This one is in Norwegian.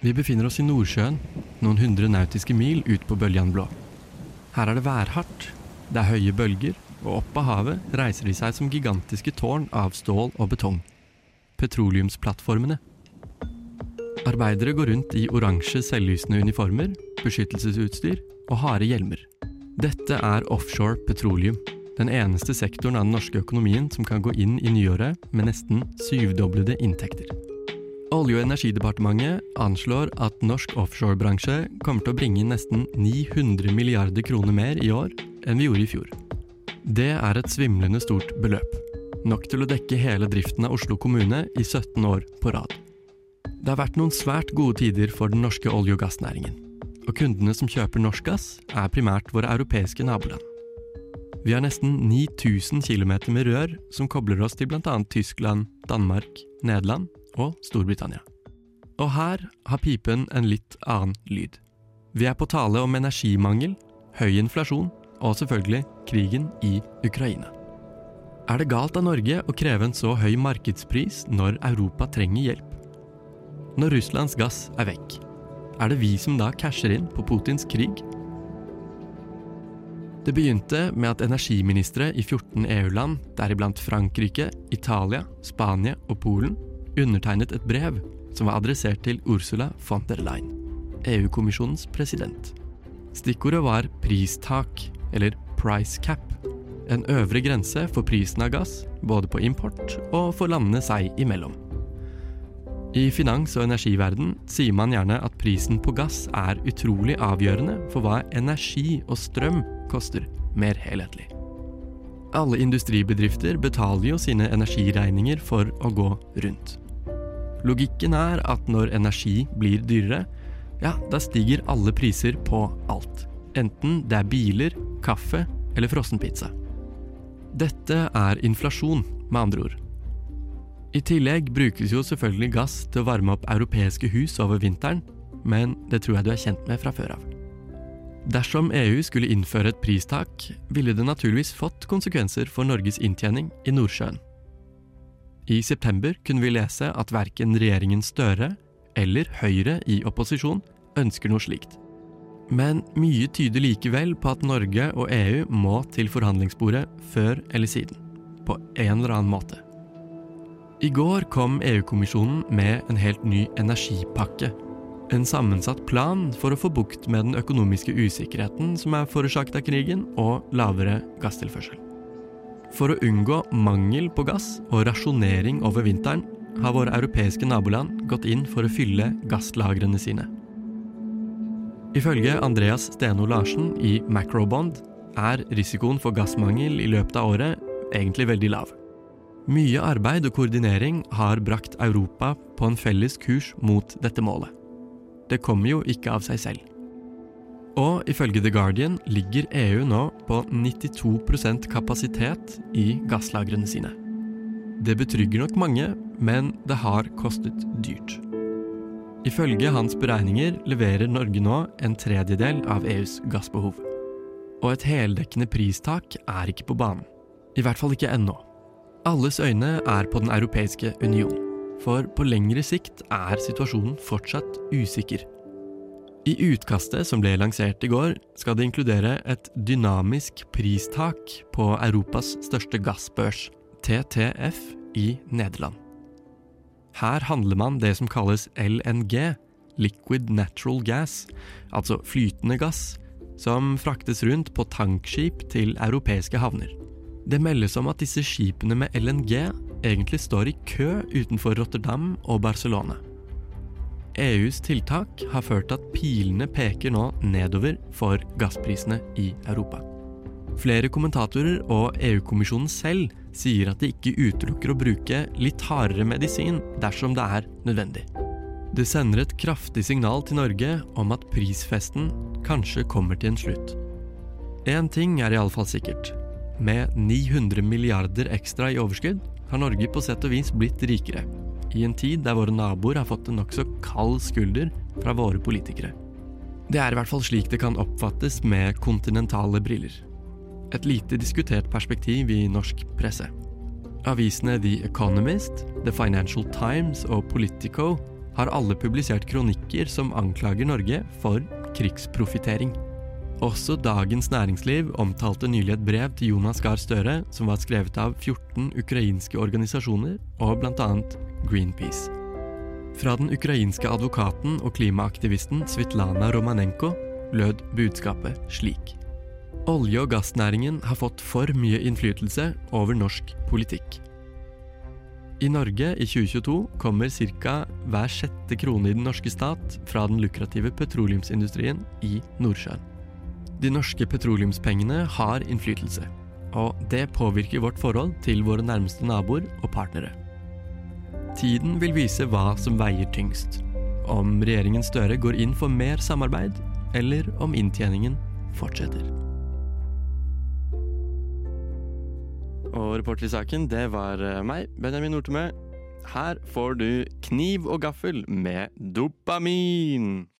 Vi befinner oss i Nordsjøen, noen hundre nautiske mil ut på bøljan blå. Her er det værhardt, det er høye bølger, og opp av havet reiser de seg som gigantiske tårn av stål og betong. Petroleumsplattformene. Arbeidere går rundt i oransje selvlysende uniformer, beskyttelsesutstyr og harde hjelmer. Dette er offshore petroleum, den eneste sektoren av den norske økonomien som kan gå inn i nyåret med nesten syvdoblede inntekter. Olje- og energidepartementet anslår at norsk offshorebransje kommer til å bringe inn nesten 900 milliarder kroner mer i år enn vi gjorde i fjor. Det er et svimlende stort beløp. Nok til å dekke hele driften av Oslo kommune i 17 år på rad. Det har vært noen svært gode tider for den norske olje- og gassnæringen. Og kundene som kjøper norsk gass, er primært våre europeiske naboland. Vi har nesten 9000 km med rør som kobler oss til bl.a. Tyskland, Danmark, Nederland og Storbritannia. Og her har pipen en litt annen lyd. Vi er på tale om energimangel, høy inflasjon og selvfølgelig krigen i Ukraina. Er det galt av Norge å kreve en så høy markedspris når Europa trenger hjelp? Når Russlands gass er vekk, er det vi som da casher inn på Putins krig? Det begynte med at energiministre i 14 EU-land, deriblant Frankrike, Italia, Spania og Polen, undertegnet et brev som var adressert til Ursula von der Leyen, EU-kommisjonens president. Stikkordet var pristak, eller price cap, en øvre grense for prisen av gass, både på import og for landene seg imellom. I finans- og energiverden sier man gjerne at prisen på gass er utrolig avgjørende for hva energi og strøm koster, mer helhetlig. Alle industribedrifter betaler jo sine energiregninger for å gå rundt. Logikken er at når energi blir dyrere, ja, da stiger alle priser på alt. Enten det er biler, kaffe eller frossenpizza. Dette er inflasjon, med andre ord. I tillegg brukes jo selvfølgelig gass til å varme opp europeiske hus over vinteren, men det tror jeg du er kjent med fra før av. Dersom EU skulle innføre et pristak, ville det naturligvis fått konsekvenser for Norges inntjening i Nordsjøen. I september kunne vi lese at verken regjeringen Støre eller Høyre i opposisjon ønsker noe slikt. Men mye tyder likevel på at Norge og EU må til forhandlingsbordet før eller siden. På en eller annen måte. I går kom EU-kommisjonen med en helt ny energipakke. En sammensatt plan for å få bukt med den økonomiske usikkerheten som er forårsaket av krigen, og lavere gasstilførsel. For å unngå mangel på gass og rasjonering over vinteren har våre europeiske naboland gått inn for å fylle gasslagrene sine. Ifølge Andreas Steno Larsen i Macrobond er risikoen for gassmangel i løpet av året egentlig veldig lav. Mye arbeid og koordinering har brakt Europa på en felles kurs mot dette målet. Det kommer jo ikke av seg selv. Og ifølge The Guardian ligger EU nå på 92% kapasitet i gasslagrene sine. Det betrygger nok mange, men det har kostet dyrt. Ifølge hans beregninger leverer Norge nå en tredjedel av EUs gassbehov. Og et heldekkende pristak er ikke på banen. I hvert fall ikke ennå. Alles øyne er på Den europeiske union, for på lengre sikt er situasjonen fortsatt usikker. I utkastet som ble lansert i går, skal det inkludere et dynamisk pristak på Europas største gassbørs, TTF, i Nederland. Her handler man det som kalles LNG, liquid natural gas, altså flytende gass, som fraktes rundt på tankskip til europeiske havner. Det meldes om at disse skipene med LNG egentlig står i kø utenfor Rotterdam og Barcelona. EUs tiltak har ført til at pilene peker nå nedover for gassprisene i Europa. Flere kommentatorer og EU-kommisjonen selv sier at de ikke utelukker å bruke litt hardere medisin dersom det er nødvendig. Det sender et kraftig signal til Norge om at prisfesten kanskje kommer til en slutt. Én ting er iallfall sikkert. Med 900 milliarder ekstra i overskudd har Norge på sett og vis blitt rikere. I en tid der våre naboer har fått en nokså kald skulder fra våre politikere. Det er i hvert fall slik det kan oppfattes med kontinentale briller. Et lite diskutert perspektiv i norsk presse. Avisene The Economist, The Financial Times og Politico har alle publisert kronikker som anklager Norge for krigsprofittering. Også Dagens Næringsliv omtalte nylig et brev til Jonas Gahr Støre som var skrevet av 14 ukrainske organisasjoner og bl.a. Greenpeace. Fra den ukrainske advokaten og klimaaktivisten Svitlana Romanenko lød budskapet slik. Olje- og gassnæringen har fått for mye innflytelse over norsk politikk. I Norge i 2022 kommer ca. hver sjette krone i den norske stat fra den lukrative petroleumsindustrien i Nordsjøen. De norske petroleumspengene har innflytelse, og det påvirker vårt forhold til våre nærmeste naboer og partnere. Tiden vil vise hva som veier tyngst. Om regjeringen Støre går inn for mer samarbeid, eller om inntjeningen fortsetter. Og reporter i saken, det var eh, meg, Benjamin Nortemø. Her får du kniv og gaffel med dopamin.